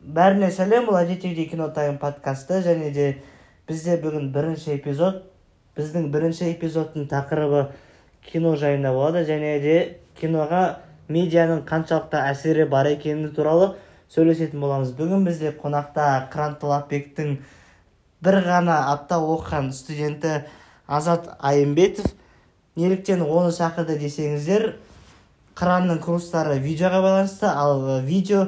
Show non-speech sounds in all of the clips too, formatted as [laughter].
бәріне сәлем бұл әдеттегідей кино тайм подкасты. Және де бізде бүгін бірінші эпизод. Біздің бірінші эпизодтың тақырыбы кино жайында болады. Және де киноға медианың қаншалықты әсері бар екені туралы сөйлесетін боламыз. Бүгін бізде қонақта қыран талапбектің бір ғана апта оқыған студенті азат айымбетов. Неліктен оны шақырды десеңіздер қыранның курстары видеоға байланысты ал э, видео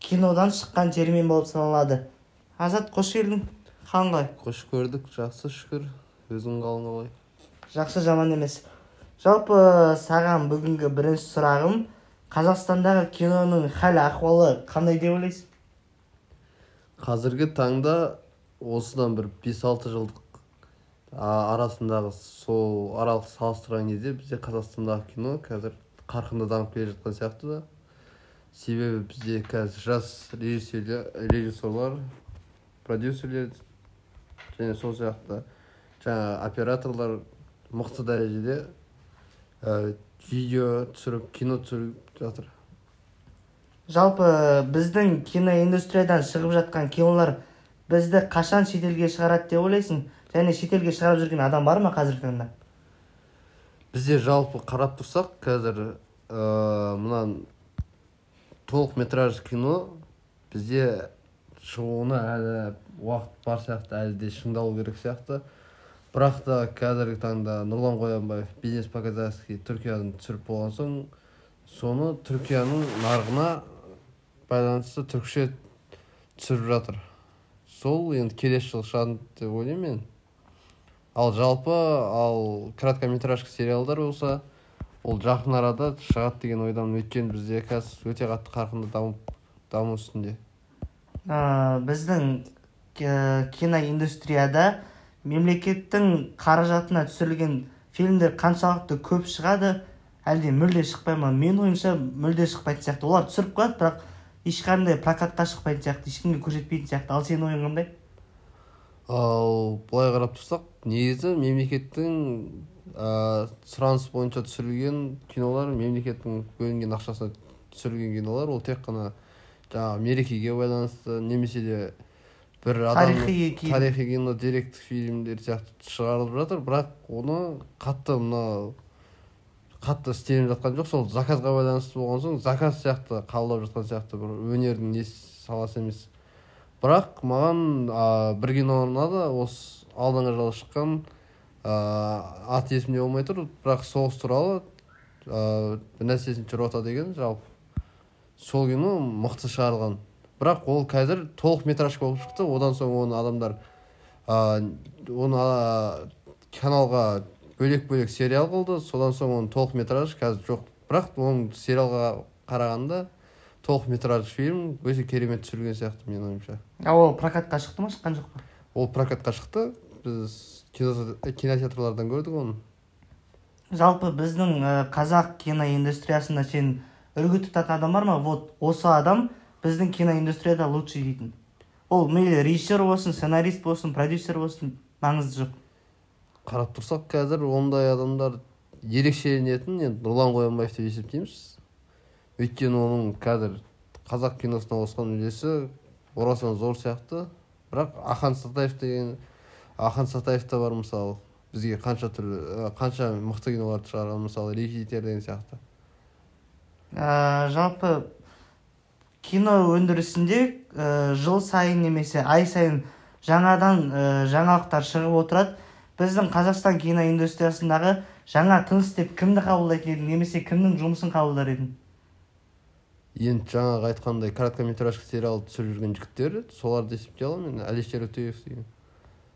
кинодан шыққан термин болып саналады. Азат қош келдің қалың қалай қош көрдік жақсы шүкір. Өзің қалың қалай жақсы жаман емес. Жалпы саған бүгінгі бірінші сұрағым қазақстандағы киноның хәл ахуалы қандай деп ойлайсың? Қазіргі таңда осыдан бір 5-6 жылдық арасындағы сол аралық салыстырған кезде бізде қазақстандағы кино қазір қарқынды дамып келе жатқан сияқты да. Себебі бізде қазір жас режиссерлер режиссерлар продюсерлер және сол сияқты жаңа операторлар мықты дәрежеде ә, видео түсіріп кино түсіріп жатыр. Жалпы біздің киноиндустриядан шығып жатқан кинолар бізді қашан шетелге шығарады деп ойлайсың? Және шетелге шығарып жүрген адам бар ма қазіргі таңда? Бізде жалпы қарап тұрсақ қазір ә, мына толық метраж кино. Бізде шығуына әлі уақыт бар сияқты әлі де шыңдалу керек сияқты. Бірақ та қазіргі таңда нұрлан қоянбаев бизнес по казахски түркияны түсіріп болған соң соны түркияның нарығына байланысты түркше түсіріп жатыр. Сол енді келесі жылы шығады деп ойлаймын мен. Ал жалпы ал краткометражка сериалдар болса ол жақын арада шығады деген ойдамын өйткені бізде қазір өте қатты қарқынды дамып даму үстінде. Ә, біздің киноиндустрияда мемлекеттің қаражатына түсірілген фильмдер қаншалықты көп шығады әлде мүлде шықпай ма? Менің ойымша мүлде шықпайтын сияқты. Олар түсіріп қояды бірақ ешқандай прокатқа шықпайтын сияқты ешкімге көрсетпейтін сияқты. Ал сенің ойың қандай? Ал былай қарап тұрсақ негізі мемлекеттің ә, сұраныс бойынша түсірілген кинолар мемлекеттің бөлінген ақшасына түсірілген кинолар ол тек қана жаңағы мерекеге байланысты немесе де бір тарихи кино. тарихи кино деректі фильмдер сияқты шығарылып жатыр. Бірақ оны қатты мына қатты істелініп жатқан жоқ. Сол заказға байланысты болған соң заказ сияқты қабылдап жатқан сияқты бір өнердің не саласы емес. Бірақ маған ә, бір кино ұнады. Осы алдыңғы жылы шыққан аты есімде болмай тұр бірақ соғыс туралы ә, бір нәрсесін рота деген жалпы сол кино мықты шығарылған. Бірақ ол қазір толық метражка болып шықты. Одан соң оны адамдар ә, оны каналға бөлек бөлек сериал қылды. Содан соң оны толық метраж қазір жоқ. Бірақ оның сериалға қарағанда толық метраж фильм өте керемет түсірілген сияқты менің ойымша. Ал ол прокатқа шықты ма шыққан жоқ па? Ол прокатқа шықты. Біз кинотеатрлардан көрдік оны. Жалпы біздің ә, қазақ киноиндустриясында сен үлгі тұтатын адам бар ма? Вот осы адам біздің киноиндустрияда лучший дейтін. Ол мейлі режиссер болсын сценарист болсын продюсер болсын маңызы жоқ. Қарап тұрсақ қазір ондай адамдар ерекшеленетін енді нұрлан қоянбаев деп есептейміз. Өйткені оның қазір қазақ киносына қосқан үлесі орасан зор сияқты. Бірақ ахан сатаев деген ахан сатаев та бар мысалы. Бізге қанша түрлі қанша мықты киноларды шығарған мысалы рекетир деген сияқты. Ә, жалпы кино өндірісінде ә, жыл сайын немесе ай сайын жаңадан ә, жаңалықтар шығып отырады. Біздің қазақстан киноиндустриясындағы жаңа тыныс деп кімді қабылдайтын едің немесе кімнің жұмысын қабылдар едің? Енді жаңағы айтқандай короткометражка сериал түсіріп жүрген жігіттер соларды есептей аламын мен. Әлішер өтеев деген.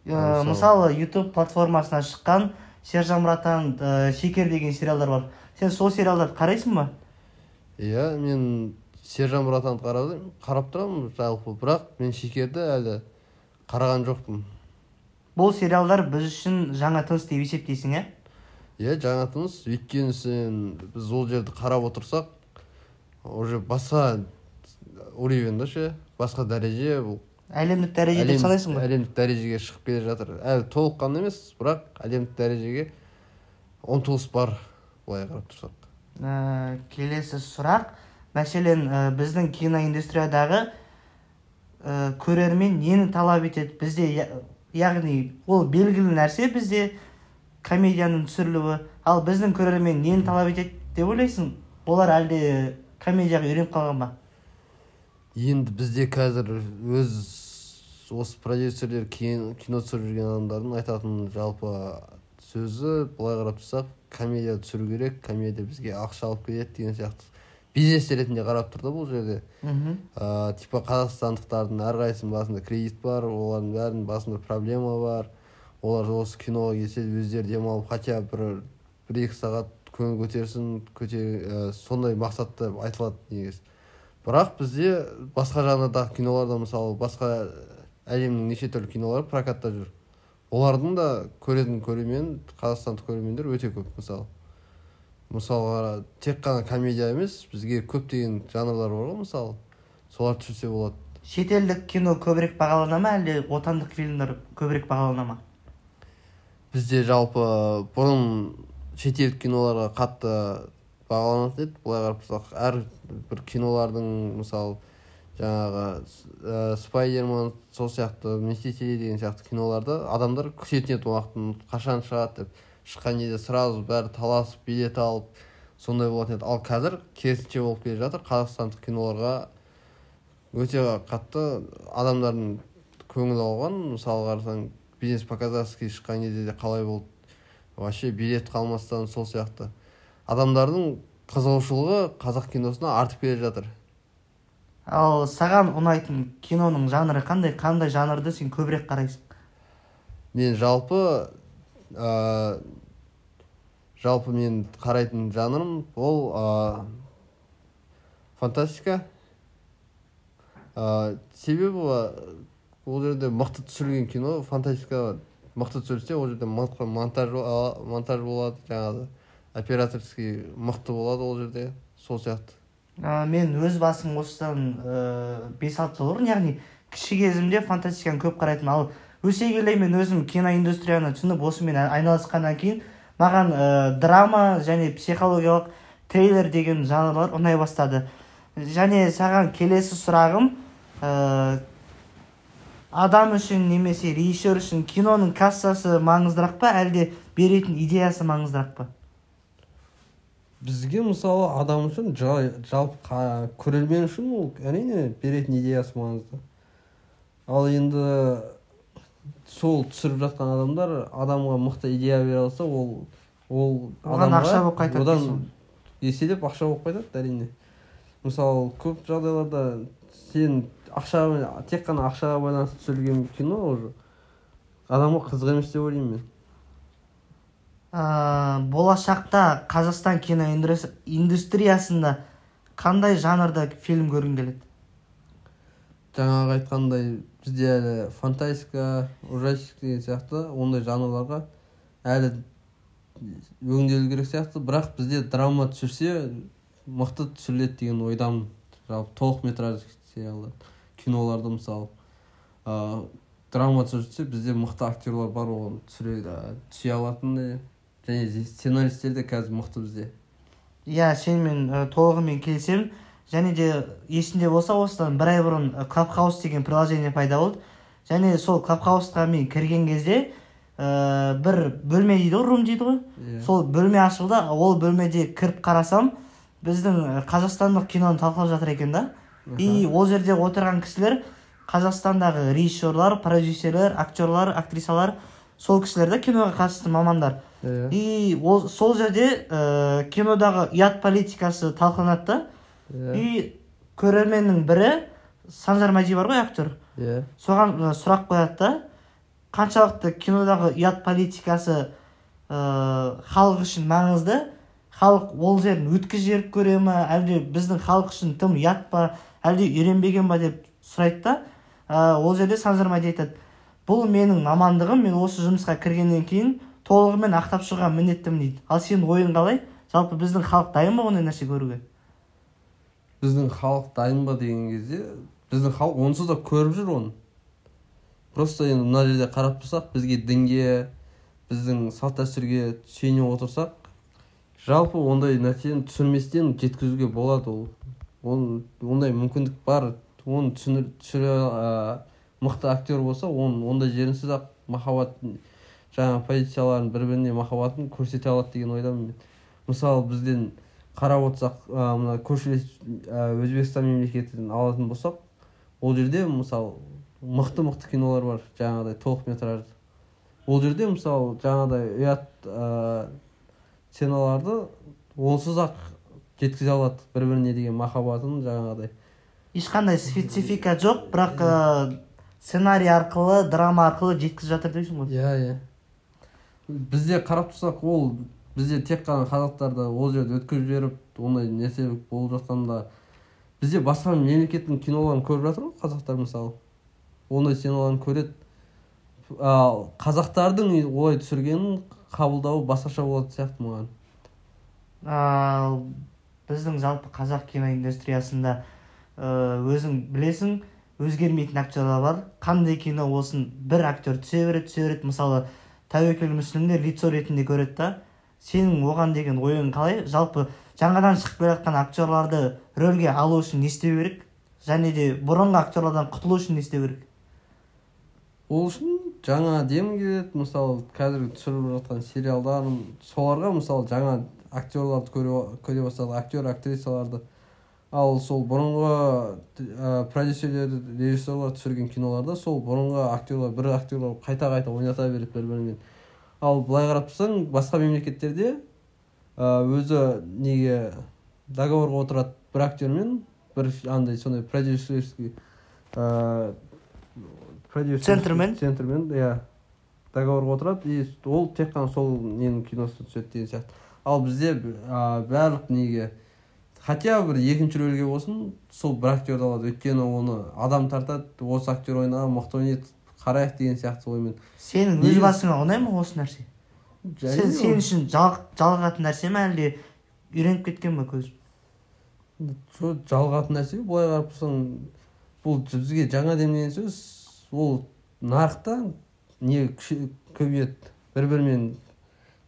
Ә, мысалы ютуб платформасына шыққан сержан мұратан ә, шекер деген сериалдар бар. Сен сол сериалдарды қарайсың ба? Иә мен сержан мұратанды қарап қарап тұрамын жалпы бірақ мен шекерді әлі қараған жоқпын. Бұл сериалдар біз үшін жаңа тыныс деп есептейсің иә иә жаңа тыныс. Өйткені сен біз ол жерді қарап отырсақ уже басқа уровень да ше? Басқа дәреже бұл әлемдік дәреже деп санайсың ба әлемдік дәрежеге шығып келе жатыр. Әлі толыққанды емес бірақ әлемдік дәрежеге ұмтылыс бар былай қарап тұрсақ. Ә, келесі сұрақ. Мәселен ә, біздің киноиндустриядағы ә, көрермен нені талап етеді? Бізде яғни ол белгілі нәрсе бізде комедияның түсірілуі. Ал біздің көрермен нені талап етеді деп ойлайсың? Олар әлде комедияға үйреніп қалған ба? Енді бізде қазір өз осы продюсерлер кино, түсіріп жүрген адамдардың айтатын жалпы сөзі былай қарап тұрсақ комедия түсіру керек комедия бізге ақша алып келеді деген сияқты. Бизнес ретінде қарап тұр да бұл жерде. Мхм. Ә, типа қазақстандықтардың әрқайсысының басында кредит бар олардың бәрінің басында проблема бар. Олар осы киноға келсе өздері демалып хотя бір бір екі сағат көңіл көтерсін көтер ә, сондай мақсатта айтылады негізі. Бірақ бізде басқа жанрдағы киноларда мысалы басқа әлемнің неше түрлі кинолары прокатта жүр. Олардың да көретін көрермен қазақстандық көрермендер өте көп мысалы. Мысалға тек қана комедия емес бізге көптеген жанрлар бар ғой мысалы. Соларды түсірсе болады. Шетелдік кино көбірек бағалана ма әлде отандық фильмдер көбірек бағалана ма? Бізде жалпы бұрын шетелдік киноларға қатты бағаланатын еді былай қарап тұрсақ әр бір кинолардың мысалы жаңағы ә, спайдерман сол сияқты мстители деген сияқты киноларды адамдар күтетін еді уақытын қашан шығады деп. Шыққан кезде сразу бәрі таласып билет алып сондай болатын еді. Ал қазір керісінше болып келе жатыр. Қазақстандық киноларға өте қатты адамдардың көңіл ауған мысалы қарасаң бизнес по казахски шыққан кезде де қалай болды? Вообще билет қалмастан сол сияқты. Адамдардың қызығушылығы қазақ киносына артып келе жатыр. Ал саған ұнайтын киноның жанры қандай? Қандай жанрды сен көбірек қарайсың? Мен жалпы ә, жалпы мен қарайтын жанрым ол ә, фантастика. Ә, себебі ол жерде мықты түсірілген кино фантастика мықты түсірілсе ол жерде мықты монтаж монтаж болады жаңағы. Операторский мықты болады ол жерде сол сияқты. Ә, мен өз басым осыдан ә, бес алты жыл бұрын яғни кіші кезімде фантастиканы көп қарайтынмын ал өсе келе мен өзім киноиндустрияны түсініп осымен ай- айналысқаннан кейін маған ә, драма және психологиялық трейлер деген жанрлар ұнай бастады. Және саған келесі сұрағым ә, адам үшін немесе режиссер үшін киноның кассасы маңыздырақ па әлде беретін идеясы маңыздырақ па? Бізге мысалы адам үшін жа- жалпы көрермен үшін ол әрине беретін идеясы маңызды. Ал енді сол түсіріп жатқан адамдар адамға мықты идея бере алса ол ол Оған ақша болып қайтады одан еселеп ақша болып қайтады әрине. Мысалы көп жағдайларда сен ақша тек қана ақшаға байланысты түсірілген кино уже. Адамға қызық емес деп ойлаймын мен. Ә, болашақта қазақстан кино индус- индустриясында қандай жанрда фильм көргің келеді? Жаңағы айтқандай бізде әлі фантастика ужастик деген сияқты ондай жанрларға әлі өңделу керек сияқты. Бірақ бізде драма түсірсе мықты түсіріледі деген ойдамын. Жалпы толық метраж сериалдар киноларды мысалы. Ыыы драма түсірсе бізде мықты актерлар бар оған түсіре түсе алатындай. Және сценаристтер де қазір мықты бізде. Иә сенімен ә, толығымен келісемін. Және де есіңде болса осыдан бір ай бұрын клабхаус деген приложение пайда болды. Және сол клабхаусқа мен кірген кезде ә, бір бөлме дейді ғой рум дейді ғой. Иә. сол бөлме ашылды. Ол бөлмеде кіріп қарасам біздің қазақстандық киноны талқылап жатыр екен да. И ол жерде отырған кісілер қазақстандағы режиссерлар продюсерлер актерлар актрисалар сол кісілер да киноға қатысты мамандар. И ол сол жерде ә, кинодағы ұят политикасы талқыланады. Да Иә. и көрерменнің бірі санжар мәди бар ғой актер. Иә соған ә, сұрақ қояды да қаншалықты кинодағы ұят политикасы ә, халық үшін маңызды? Халық ол жерін өткіз жіберіп көре ма әлде біздің халық үшін тым ұят па? Әлде үйренбеген ба? деп сұрайды да ә, ол жерде санжар мәди айтады. Бұл менің мамандығым мен осы жұмысқа кіргеннен кейін толығымен ақтап шығуға міндеттімін дейді. Ал сенің ойың қалай? Жалпы біздің халық дайын ба ондай нәрсе көруге? Біздің халық дайын ба деген кезде біздің халық онсыз да көріп жүр оны. Просто енді мына жерде қарап тұрсақ бізге дінге біздің салт дәстүрге сүйене отырсақ жалпы ондай нәрсені түсірместен жеткізуге болады ол. Он, ондай мүмкіндік бар. Оны түсіре мықты актер болса оның ондай жерінсіз ақ махаббат жаңағы позицияларын бір біріне махаббатын көрсете алады деген ойдамын мен. Мысалы бізден қарап отырсақ ә, мына көршілес ә, өзбекстан мемлекетін алатын болсақ ол жерде мысалы мықты мықты кинолар бар жаңағыдай толықметражды. Ол жерде мысалы жаңағыдай ұят ә, сценаларды онсыз ақ жеткізе алады бір біріне деген махаббатын жаңағыдай. Ешқандай специфика жоқ бірақ ә, сценарий арқылы драма арқылы жеткізіп жатыр дейсің ғой. Иә иә. Бізде қарап тұрсақ ол бізде тек қана қазақтарды ол жерде өткізіп жіберіп ондай нәрсе болып жатқанда бізде басқа мемлекеттің киноларын көріп жатыр ғой қазақтар мысалы. Ондай сценаларын көреді. Ал қазақтардың олай түсіргенін қабылдауы басқаша болатын сияқты маған. Біздің жалпы қазақ киноиндустриясында өзің білесің өзгермейтін актерлар бар. Қандай кино болсын бір актер түсе береді түсе береді. Мысалы тәуекел мүслімді лицо ретінде көреді да сенің оған деген ойың қалай? Жалпы жаңадан шығып келе жатқан актерларды рөлге алу үшін не істеу керек? Және де бұрынғы актерлардан құтылу үшін не істеу керек? Ол үшін жаңа дем келеді. Мысалы қазіргі түсіріліп жатқан сериалдар соларға мысалы жаңа актерларды көре, көре бастады. Актер актрисаларды ал сол бұрынғы ә, продюсерлер режиссерлар түсірген киноларда сол бұрынғы актерлар бір актерлар қайта қайта ойната береді бір бірімен ал былай қарап тұрсаң басқа мемлекеттерде ә, өзі неге договорға отырады бір актермен бір андай сондай продюсерский ә, продюсер Центрмен? центрмен иә. Договорға отырады и ол тек қана сол ненің киносына түседі деген сияқты. Ал бізде ә, барлық неге хотя бір екінші рөлге болсын сол бір актерді алады өйткені оны адам тартады осы актер ойнаған мықты ойнайды қарайық деген сияқты оймен. Сенің өз басыңа ұнай ма осы нәрсе? Сен, сен үшін жал- жалығатын нәрсе ма әлде үйреніп кеткен ба көзің? Сол жалығатын нәрсе былай қарап тұрсаң бұл бізге жаңа демеген сөз ол нарықта не көбейеді бір бірімен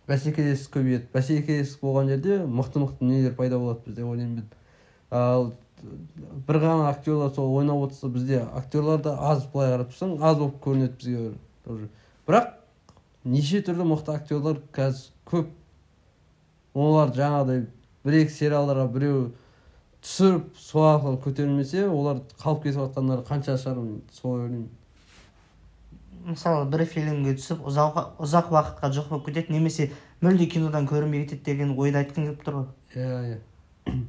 бәсекелестік көбейеді бәсекелестік болған жерде мықты мықты дүниелер пайда болады бізде ойлаймын ал бір ғана актерлар сол ойнап отырса бізде актерлар да аз былай қарап тұрсаң аз болып көрінеді бізге тоже. Бірақ неше түрлі мықты актерлар қазір көп. Олар жаңағыдай бір екі сериалдарға біреу түсіріп сол арқылы көтерілмесе олар қалып кетіп жатқандары қанша шығар мен солай ойлаймын. Мысалы бір фильмге түсіп ұзақ, ұзақ уақытқа жоқ болып кетеді немесе мүлде кинодан көрінбей кетеді деген ойды айтқың келіп тұр ғой. Иә иә.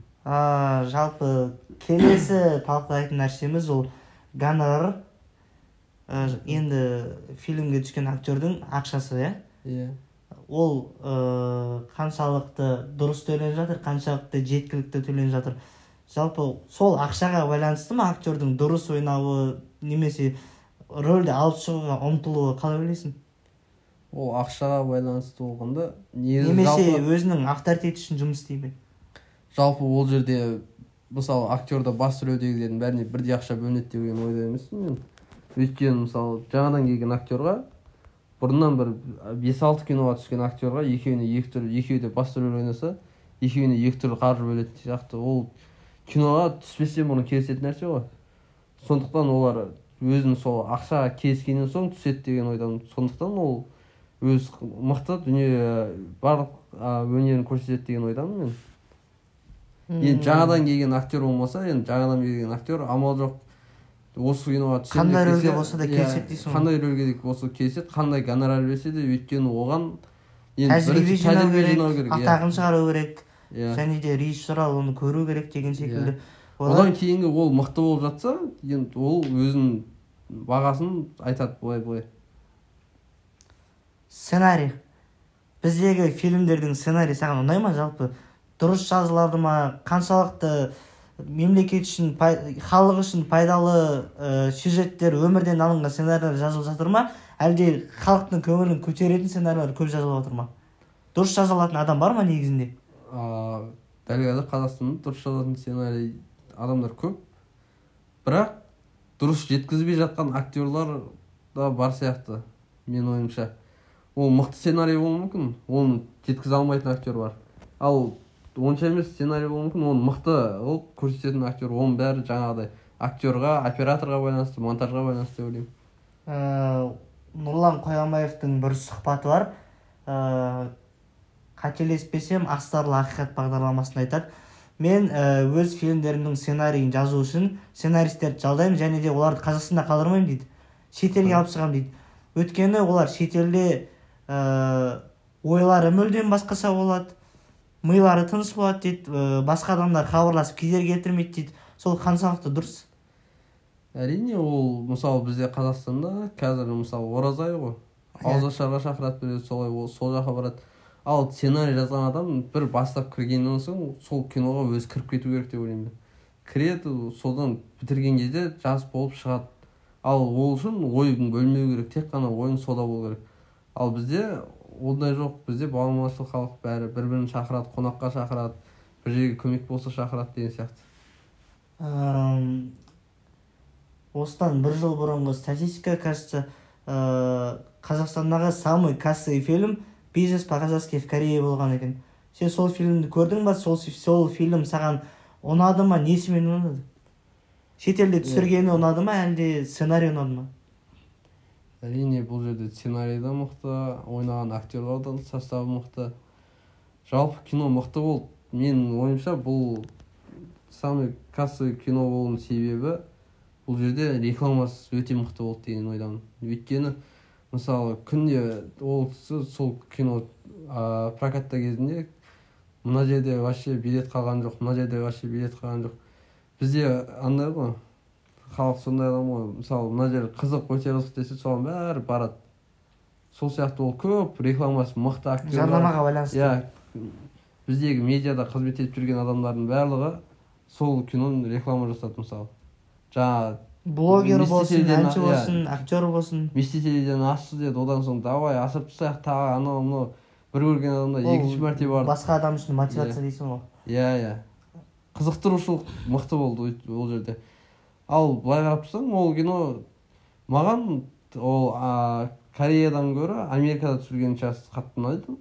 Жалпы келесі талқылайтын нәрсеміз ол гонорар Ә, енді фильмге түскен актердің ақшасы иә? Иә. Ол ә, қаншалықты дұрыс төленіп жатыр қаншалықты жеткілікті төленіп жатыр. Жалпы сол ақшаға байланысты ма актердің дұрыс ойнауы немесе рөлді алып шығуға ұмтылуы қалай ойлайсың? ол ақшаға байланысты болғанда немесе өзінің авторитеті үшін жұмыс істей ме жалпы ол жерде мысалы актерда басты рөлдегілердің бәріне бірдей ақша бөлінеді деген ойда емеспін мен. Өйткені мысалы жаңадан келген актерға бұрыннан бір бес алты киноға түскен актерға екеуіне екі түрлі екеуі де басты рөл ойнаса екеуіне екі түрлі қаржы бөлетін сияқты. Ол киноға түспестен бұрын келісетін нәрсе ғой. Сондықтан олар өзін сол ақшаға келіскеннен соң түседі деген ойдамын сондықтан ол өз мықты дүние барлық өнерін көрсетеді деген ойдамын мен. Енді жаңадан келген актер болмаса енді жаңадан келген актер амал жоқ. Осы киноға түсемін Қандай рөлге болса да иә, келіседі дейсің қандай рөлге де болса келіседі қандай гонорар берсе де өйткені оған тәжірибе жинау керек иә. атағын шығару керек иә. және де режиссер оны көру керек деген секілді. Одан кейінгі ол мықты болып жатса енді ол өзінің бағасын айтады былай былай. Сценарий. Біздегі фильмдердің сценарийі саған ұнай ма? Жалпы дұрыс жазылады ма? Қаншалықты мемлекет үшін халық үшін пайдалы ә, сюжеттер өмірден алынған сценарийлер жазылып жатыр ма? Әлде халықтың көңілін көтеретін сценарийлер көп жазылып жатыр ма? Дұрыс жазылатын адам бар ма негізінде? А, дәл қазір қазақстанда дұрыс жазатын сценарий адамдар көп. Бірақ дұрыс жеткізбей жатқан актерлар да бар сияқты менің ойымша. Ол мықты сценарий болуы мүмкін оны жеткізе алмайтын актер бар. Ал онша емес сценарий болуы мүмкін оны мықты қылып көрсететін актер оның бәрі жаңағыдай актерға операторға байланысты монтажға байланысты деп ойлаймын. Ә, нұрлан қоямаевтың бір сұхбаты бар. Ә, қателеспесем астарлы ақиқат бағдарламасында айтады. Мен ә, өз фильмдерімнің сценарийін жазу үшін сценаристерді жалдаймын және де оларды қазақстанда қалдырмаймын дейді. Шетелге алып шығамын дейді. Өйткені олар шетелде ә, ойлары мүлдем басқаша болады милары тыныш болады дейді ә, басқа адамдар хабарласып кедергі келтірмейді дейді. Сол қаншалықты дұрыс? Әрине ол мысалы бізде қазақстанда қазір мысалы ораза ай ғой ауызашарға шақырады біреу солай ол сол жаққа барады. Ал сценарий жазған адам бір бастап кіргеннен соң сол киноға өзі кіріп кету керек деп ойлаймын кіреді содан бітірген кезде жас болып шығады. Ал ол үшін ойың бөлмеу керек тек қана ойың сода болу керек. Ал бізде ондай жоқ. Бізде баламашыл халық бәрі бір бірін шақырады қонаққа шақырады бір жерге көмек болса шақырады деген сияқты. Эм, осыдан бір жыл бұрынғы статистика кажется ә, қазақстандағы самый кассовый фильм бизнес по казахски в корее болған екен. Сен сол фильмді көрдің ба? Сол, сол фильм саған ұнады ма? Несімен ұнады? Шетелде түсіргені ұнады ма? Әлде сценарий ұнады ма? Әрине бұл жерде сценарий да мықты ойнаған актерлар да составы мықты. Жалпы кино мықты болды. Менің ойымша бұл самый кассовый кино болуының себебі бұл жерде рекламасы өте мықты болды деген ойдамын. Өйткені мысалы күнде ол кісі сол кино ә, прокатта кезінде мына жерде вообще билет қалған жоқ мына жерде вообще билет қалған жоқ бізде андай ғой. Халық сондай адам ғой. Мысалы мына жер қызық өте қызық десе соған бәрі барады. Сол сияқты ол көп рекламасы мықты актерлар жарнамаға байланысты. Иә. Біздегі медиада қызмет етіп жүрген адамдардың барлығы сол киноны реклама жасады мысалы. Жаңағы блогер болсын әнші болсын актер болсын. Мистителиден асты деді одан соң давай асырып тастайық тағы анау мынау бір көрген адамда екінші мәрте барды басқа адам үшін мотивация дейсің ғой. Иә иә қызықтырушылық мықты болды ол жерде. Ал былай қарап тұрсаң ол кино маған ол а, кореядан гөрі америкада түсірген часть қатты ұнайды.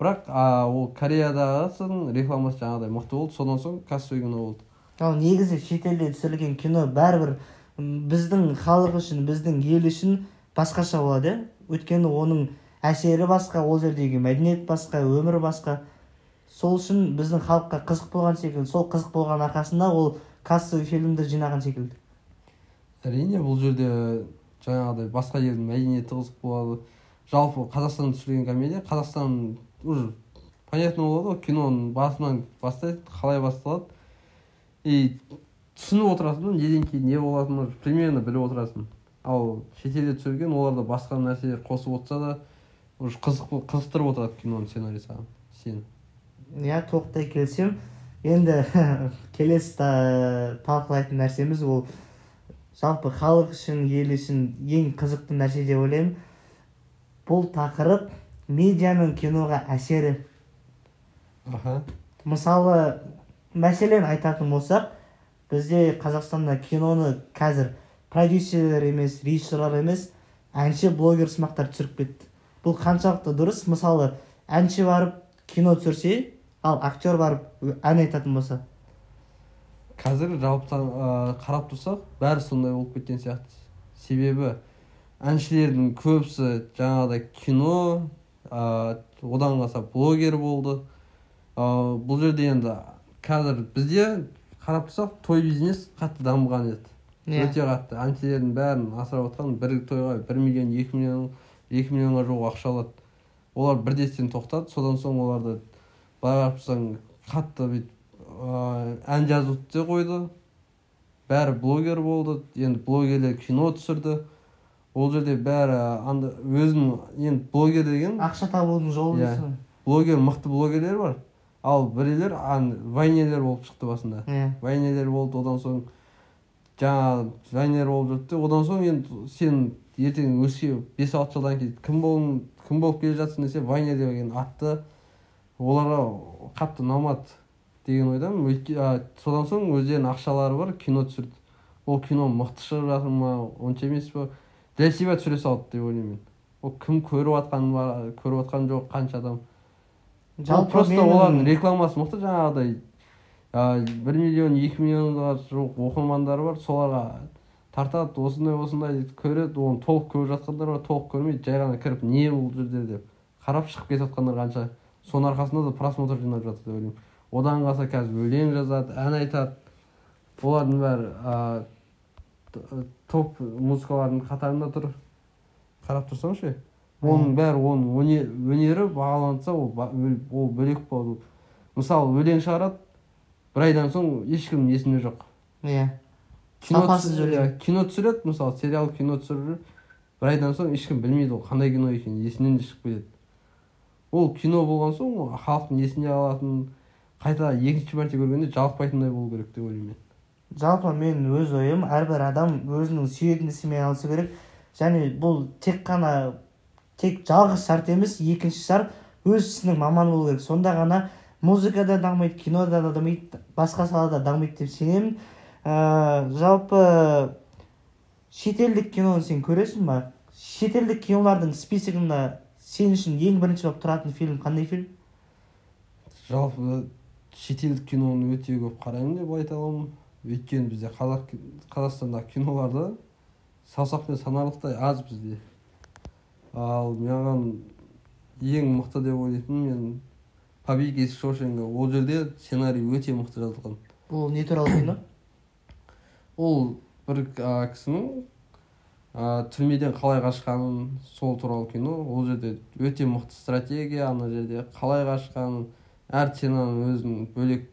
Бірақ а, ол кореядағысын рекламасы жаңағыдай мықты болды. Содан соң кассовый кино болды. Ал негізі шетелде түсірілген кино бәрібір біздің халық үшін біздің ел үшін басқаша болады иә? Өйткені оның әсері басқа ол жердегі мәдениет басқа өмір басқа. Сол үшін біздің халыққа қызық болған секілді сол қызық болған арқасында ол кассовый фильмді жинаған секілді. Әрине бұл жерде жаңағыдай басқа елдің мәдениеті қызық болады. Жалпы қазақстанда түсірілген комедия қазақстан уже понятно болады ғой киноның басынан бастайды қалай басталады. И түсініп отырасың да неден кейін не болатынын примерно біліп отырасың. Ал шетелде түсірген оларда басқа нәрселер қосып отырса да уже қызық қызықтырып отырады киноның сценарийі саған сені иә толықтай келісемін. Енді [laughs] келесі та- талқылайтын нәрсеміз ол жалпы халық үшін ел үшін ең қызықты нәрсе деп ойлаймын. Бұл тақырып медианың киноға әсері. Аха. Мысалы мәселен айтатын болсақ бізде қазақстанда киноны қазір продюсерлер емес режиссерлар емес әнші блогер сымақтар түсіріп кетті. Бұл қаншалықты дұрыс? Мысалы әнші барып кино түсірсе ал актер барып ән айтатын болса? Қазір жалпы ә, қарап тұрсақ бәрі сондай болып кеткен сияқты. Себебі әншілердің көбісі жаңағыдай кино ә, одан қалса блогер болды. Ә, бұл жерде енді қазір бізде қарап тұрсақ той бизнес қатты дамыған еді. Иә. өте қатты. Әншілердің бәрін асырап отқан бір тойға бір миллион екі миллион екі миллионға жуық ақша алады. Олар бірдестен тоқтады. Содан соң оларды былай қарап тұрсаң қатты бүйтіп ән жазуды да қойды. Бәрі блогер болды. Енді блогерлер кино түсірді. Ол жерде бәрі анда өзінің енді блогер деген ақша табудың жолы Иә. блогер мықты блогерлер бар. Ал біреулер вайнерлер болып шықты басында. Иә. Вайнерлер болды одан соң жаңағы вайнер болып жүрді. Одан соң енді сен ертең өске бес алты жылдан кейін кім кім болып келе жатсың десе вайнер деген атты оларға қатты ұнамады деген ойдамын. Содан соң өздерінің ақшалары бар кино түсірді. Ол кино мықты шығып жатыр ма онша емес па? Для себя түсіре салды деп ойлаймын мен. Ол кім көріп жатқан ба көріп жатқан жоқ қанша адам. Жалпы просто олардың рекламасы мықты жаңағыдай бір миллион екі миллионға жуық оқырмандары бар соларға тартады осындай осындай көреді оны толық көріп жатқандар бар толық көрмейді жай ғана кіріп не бұл жерде деп қарап шығып кетіп жатқандар қанша соның арқасында да просмотр жинап жатыр деп ойлаймын одан қалса қазір өлең жазады ән айтады олардың бәрі т- топ музыкалардың қатарында тұр қарап тұрсаңшы оның бәрі оның өне- өнері бағаланса ол ол бөлек болады. Мысалы өлең шығарады бір айдан соң ешкімнің есінде жоқ. Иә. Кино Сапасыз өлең. иә, кино түсіреді мысалы сериал кино түсіріп бір айдан соң ешкім білмейді ол қандай кино екенін есінен де шығып кетеді ол кино болған соң ол халықтың есіне алатын қайта екінші мәрте көргенде жалықпайтындай болу керек деп ойлаймын мен. Жалпы мен өз ойым әрбір адам өзінің сүйетін ісімен айналысу керек. Және бұл тек қана тек жалғыз шарт емес екінші шарт өз ісінің маманы болу керек. Сонда ғана музыка да дамиды кино да дамиды басқа салада дамиды деп сенемін. Ә, жалпы шетелдік киноны сен көресің ба? Шетелдік кинолардың списогында сен үшін ең бірінші болып тұратын фильм қандай фильм? Жалпы шетелдік киноны өте көп қараймын деп айта аламын. Өйткені бізде қазақ қазақстандағы киноларды саусақпен санарлықтай аз бізде. Ал маған ең мықты деп ойлайтыным мен побег из шоушенга ол жерде сценарий өте мықты жазылған. Бұл не туралы кино [coughs] ол бір кісінің а, түрмеден қалай қашқанын сол туралы кино. ол жерде өте мықты стратегия ана жерде қалай қашқанын әр сценаның өзінің бөлек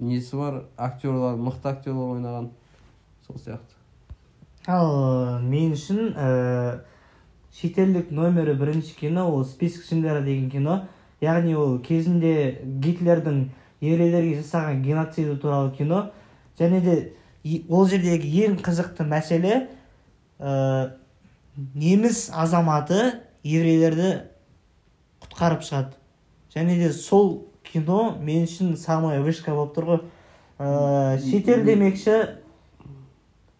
несі бар актерлар мықты актерлар ойнаған. сол сияқты. Ал мен үшін ә, шетелдік номері бірінші кино ол список шиндлера деген кино. Яғни ол кезінде гитлердің еврейлерге жасаған геноциді туралы кино. Және де ол жердегі ең қызықты мәселе ә, неміс азаматы еврейлерді құтқарып шығады. Және де сол кино мен үшін самая вышка болып тұр ғой. Ә, шетел демекші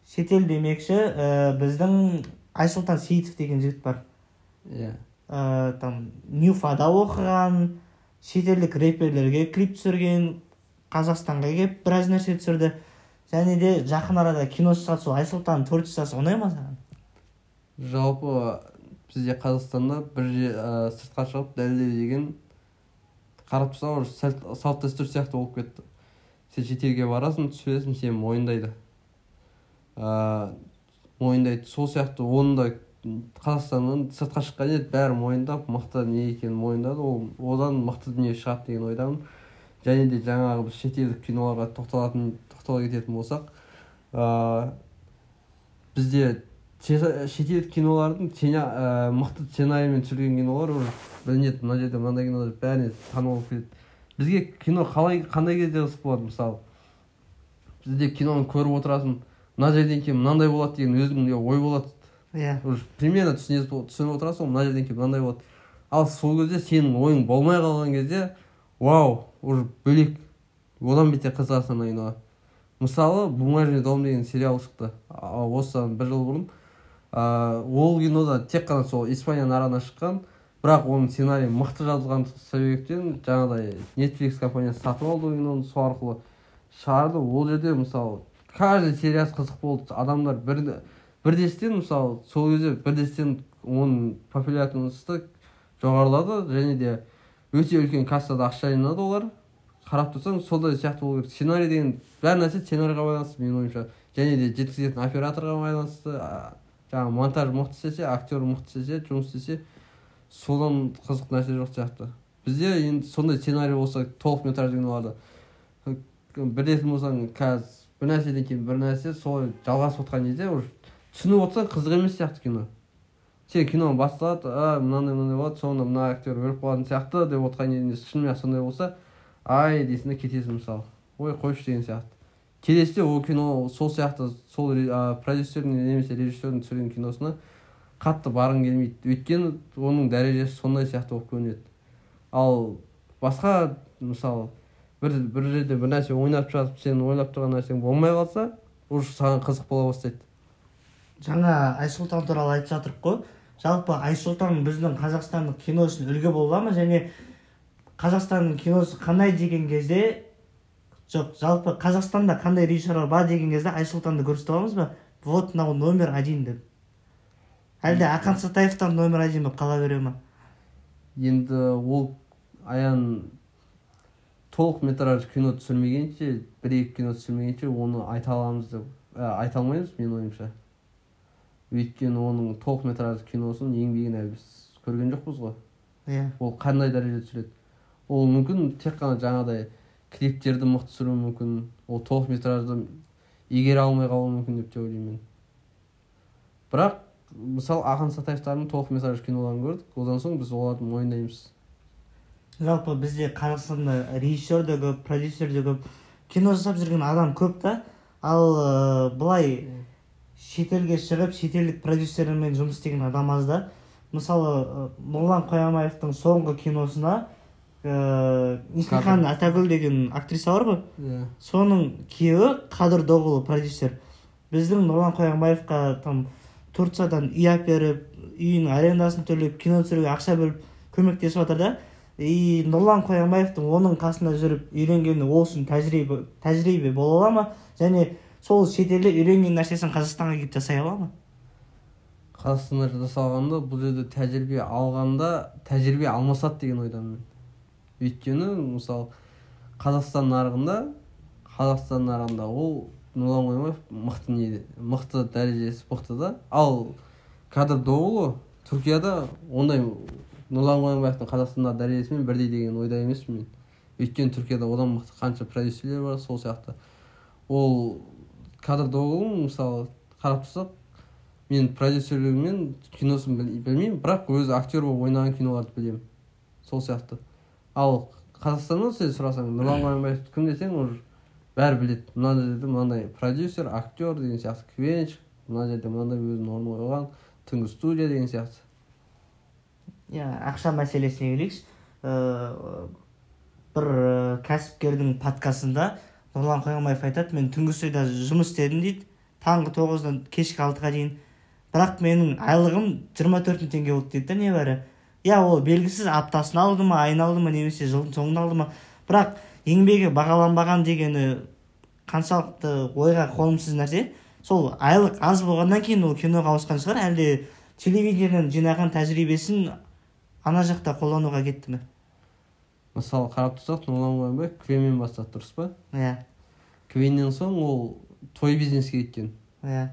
шетел демекші ә, біздің айсұлтан сейітов деген жігіт бар иә ә, там нюфада оқыған шетелдік рэперлерге клип түсірген қазақстанға келіп біраз нәрсе түсірді және де жақын арада кино шығады сол айсұлтанның творчествосы ұнай ма саған жалпы бізде қазақстанда бір же ә, сыртқа шығып дәлелдеу деген қарап тұрсақ уже салт дәстүр сияқты болып кетті. Сен шетелге барасың түсіресің сені мойындайды. Ә, мойындайды. Сол сияқты оны да қазақстаннан сыртқа шыққан еді. Бәрі мойындап мықты не екенін мойындады. Ол одан мықты дүние шығады деген ойдамын. Және де жаңағы біз шетелдік киноларға тоқталатын тоқтала кететін болсақ ә, бізде шетелдік кинолардың ә, мықты сценариймен түсірген кинолар уже білінеді. Мына жерде мынандай кино деп бәріне танымал болып кетеді бізге кино қалай қандай кезде қызық болады? Мысалы бізде киноны көріп отырасың мына жерден кейін мынандай болады деген өзіңде ой болады. Иә. Уже примерно түсініп отырасың ғой мына жерден кейін мынандай болады. Ал сол кезде сенің ойың болмай қалған кезде вау уже бөлек. Одан бетер қызығасың ана киноға мысалы бумажный дом деген сериал шықты. Осыдан бір жыл бұрын. Ол кинода тек қана сол испания нарығына шыққан. Бірақ оның сценарийі мықты жазылған себептен жаңағыдай netflix компаниясы сатып алды ол киноны сол арқылы. Шығарды. Ол жерде мысалы каждый сериясы қызық болды. Адамдар бір бірдестен мысалы сол кезде бірдестен оның популярності жоғарылады және де өте үлкен кассада ақша жинады олар. Қарап тұрсаң сондай сияқты болу керек. Сценарий деген бәр нәрсе сценарийға байланысты менің ойымша. Және де жеткізетін операторға байланысты жаңағы монтаж мықты істесе актер мықты істесе жұмыс істесе содан қызық нәрсе жоқ сияқты. Бізде енді сондай сценарий болса толық метражды киноларды білетін болсаң қазір бір нәрседен кейін бір нәрсе солай жалғасып отқан кезде уже түсініп отырсаң қызық емес сияқты кино. Сен кино басталады а мынандай мынандай болады соңында мына актер өліп қалатын сияқты деп отқан кезде шынымен сондай болса ай дейсің да кетесің мысалы. Ой қойшы деген сияқты. Келесіде ол кино сол сияқты сол а, продюсердің немесе режиссердің түсірген киносына қатты барғың келмейді. Өйткені оның дәрежесі сондай сияқты болып көрінеді. Ал басқа мысалы бір бір жерде бір нәрсе ойнап жатып сен ойлап тұрған нәрсең болмай қалса уже саған қызық бола бастайды. Жаңа айсұлтан туралы айтып жатырмық қой. Жалпы айсұлтан біздің қазақстандық кино үшін үлгі бола ма? Және қазақстанның киносы қандай деген кезде жоқ жалпы қазақстанда қандай режиссерлар бар деген кезде айсұлтанды көрсетіп аламыз ба? Вот мынау номер один деп. Әлде ақан сатаевтан номер один болып қала бере ма? Енді ол аян толық метраж кино түсірмегенше бір екі кино түсірмегенше оны айта аламыз деп ә, айта алмаймыз менің ойымша. Өйткені оның толық метраж киносын еңбегін әлі біз көрген жоқпыз ғой. Иә. Ол қандай дәрежеде түсіреді? Ол мүмкін тек қана жаңағыдай клиптерді мықты түсіруі мүмкін ол толық метражды игере алмай қалуы мүмкін деп те ойлаймын мен. Бірақ мысалы ақан сатаевтардың толық метраж киноларын көрдік. Одан соң біз оларды мойындаймыз. Жалпы бізде қазақстанда режиссер де көп продюсер де көп. Кино жасап жүрген адам көп та. Ал ә, былай шетелге шығып шетелдік продюсермен жұмыс істеген адам аз да. Мысалы нұрлан қоямаевтың соңғы киносына ә, несмехан атагүл деген актриса бар ғой. Иә. Соның күйеуі қадыр доғұлы продюсер. Біздің нұрлан қоянбаевқа там турциядан үй әперіп үйінің арендасын төлеп кино түсіруге ақша бөліп көмектесіп жатыр да. И нұрлан қоянбаевтың оның қасында жүріп үйренгені ол үшін тәжірибе тәжірибе бола ала ма және сол шетелде үйренген нәрсесін қазақстанға келіп жасай ала ма қазақстанда жасалғанда бұл жерде тәжірибе алғанда тәжірибе алмасады деген ойдамын мен өйткені мысалы қазақстан нарығында қазақстан нарығында ол нұрлан қоянбаев мықты не мықты дәрежесі мықты да ал кадр доғұлы түркияда ондай нұрлан қоянбаевтың қазақстандағы дәрежесімен бірдей деген ойда емеспін мен. Өйткені түркияда одан мықты қанша продюсерлер бар сол сияқты. Ол кадр доғұлын мысалы қарап тұрсақ мен продюсерлігі мен киносын біл- білмеймін бірақ өзі актер болып ойнаған киноларды білемін. Сол сияқты. Ал қазақстаннан сен сұрасаң нұрлан қоянбаевты кім десең уже бәрі біледі. Мына жерде мынандай продюсер актер деген сияқты квенч мына жерде мынандай өзінің орнын қойған түнгі студия деген сияқты. Ақша мәселесіне келейікші Ә, бір кәсіпкердің подкастында нұрлан қоянбаев айтады мен түнгі студияда жұмыс істедім дейді. Таңғы тоғыздан кешкі алтыға дейін. Бірақ менің айлығым жиырма төрт мың теңге болды дейді да небәрі иә ол белгісіз аптасына алды ма айына алды ма немесе жылдың соңында алды ма. Бірақ еңбегі бағаланбаған дегені қаншалықты ойға қонымсыз нәрсе сол айлық аз болғаннан кейін ол киноға ауысқан шығар. Әлде телевидениеден жинаған тәжірибесін ана жақта қолдануға кетті ме? Мысалы қарап тұрсақ нұрлан қоянбаев квенмен бастады дұрыс па? Иә. Квеннен соң ол той бизнеске кеткен. Иә.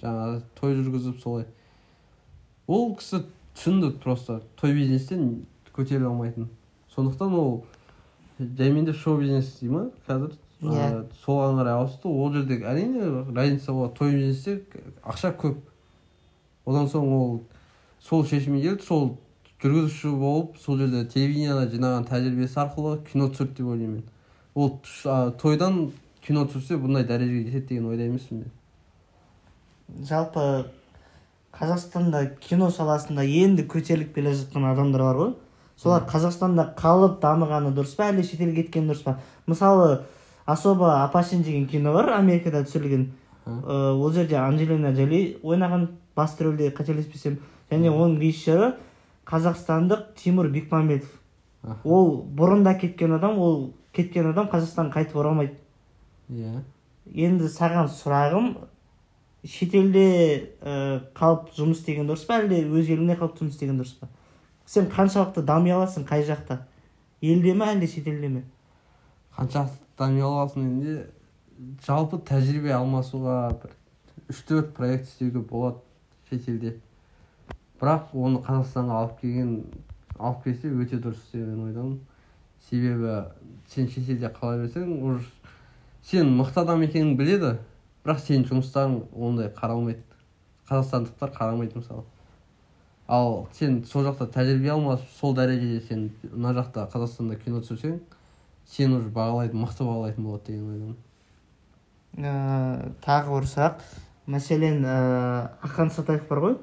Жаңағы той жүргізіп солай. Ол кісі түсінді просто той бизнестен көтеріле алмайтынын. Сондықтан ол жаймен де шоу бизнес дей ма қазір? Иә. Ы, соған қарай ауысты. Ол жерде әрине разница болады. Той бизнесте ақша көп. Одан соң ол сол шешімге келді сол жүргізуші болып сол жерде телевидениеда жинаған тәжірибесі арқылы кино түсірді деп ойлаймын мен. Ол а, тойдан кино түсірсе бұндай дәрежеге жетеді деген ойда емеспін мен. Жалпы қазақстанда кино саласында енді көтеріліп келе жатқан адамдар бар ғой. Солар қазақстанда қалып дамығаны дұрыс па әлде шетелге кеткені дұрыс па? Мысалы особо опасен деген кино бар америкада түсірілген. Э, ол жерде анджелина джоли ойнаған басты рөлде қателеспесем. Және оның режиссері қазақстандық тимур бекмамбетов. Ол бұрында кеткен адам ол кеткен адам қазақстанға қайтып оралмайды иә. Енді саған сұрағым шетелде ә, қалып жұмыс істеген дұрыс па әлде өз еліңде қалып жұмыс істеген дұрыс па? Сен қаншалықты дами аласың қай жақта? Елде ме әлде шетелде ме? Қаншалықты дами аласың енді жалпы тәжірибе алмасуға бір үш төрт проект істеуге болады шетелде бірақ оны қазақстанға алып келген алып келсе өте дұрыс деген ойдамын себебі сен шетелде қала берсең уже сен мықты адам екеніңді біледі бірақ сенің жұмыстарың ондай қаралмайды. Қазақстандықтар қарамайды мысалы. Ал сен сол жақта тәжірибе алмасып сол дәрежеде сен мына жақта қазақстанда кино түсірсең сені уже бағалайтын мықты бағалайтын болады деген ойдамын. Ә, тағы бір сұрақ. Мәселен ә, ақан сатаев бар ғой.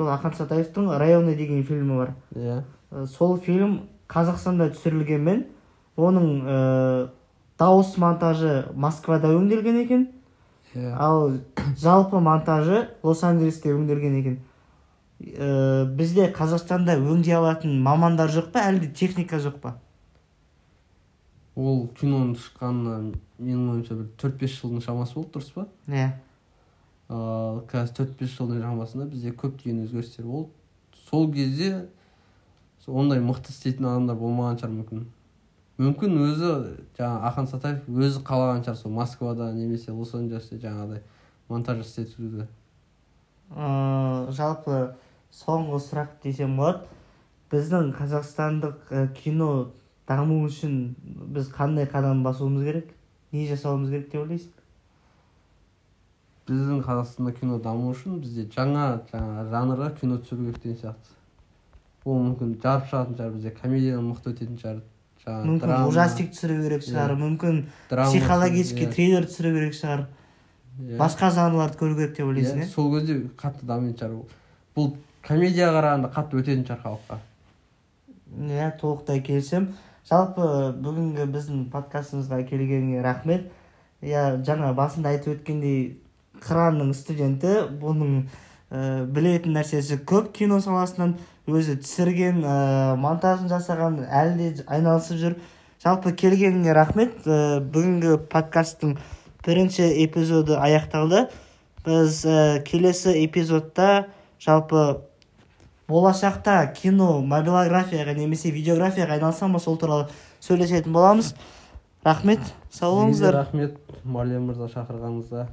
Сол ақан сатаевтың районы деген фильмі бар. Иә. Ә, сол фильм қазақстанда түсірілгенмен оның ә, дауыс монтажы москвада өңделген екен. Иә. Ал жалпы монтажы лос анджелесте өңделген екен. Ә, бізде қазақстанда өңдей алатын мамандар жоқ па әлде техника жоқ па? Ол киноның шыққанына менің ойымша бір төрт бес жылдың шамасы болды дұрыс па? Иә. Ал қазір төрт бес жылдың шамасында бізде көптеген өзгерістер болды. Сол кезде ондай мықты істейтін адамдар болмаған шығар мүмкін. Мүмкін өзі жаңағы ахан сатаев өзі қалаған шығар сол москвада немесе лос анджелесте жаңағыдай монтаж істетуді. Ыыы жалпы соңғы сұрақ десем болады. Біздің қазақстандық кино даму үшін біз қандай қадам басуымыз керек? Не жасауымыз керек деп ойлайсың біздің қазақстанда кино даму үшін бізде жаңа жаңа жанрға кино түсіру керек деген сияқты. Ол мүмкін жарып шығатын шығар бізде комедиядан мықты өтетін шығар жаңағы мүмкін драма, ужастик түсіру керек шығар Иә. мүмкін драма, психологический иә, триллер түсіру керек шығар. Иә. басқа жанрларды көру керек деп ойлайсың Иә, иә сол кезде қатты дамитын шығар бұл комедияға қарағанда қатты өтетін шығар халыққа. Иә толықтай келісемін. Жалпы бүгінгі біздің подкастымызға келгеніңе рахмет. Иә жаңа басында айтып өткендей қыранның студенті бұның ә, білетін нәрсесі көп кино саласынан өзі түсірген ә, монтажын жасаған әлі де айналысып жүр. Жалпы келгеніңе рахмет. Ә, бүгінгі подкасттың бірінші эпизоды аяқталды. Біз ә, келесі эпизодта жалпы болашақта кино мобилографияға немесе видеографияға айналса ма сол туралы сөйлесетін боламыз. Рахмет. Сау болыңыздар. рахмет марлен мырза шақырғаныңызға.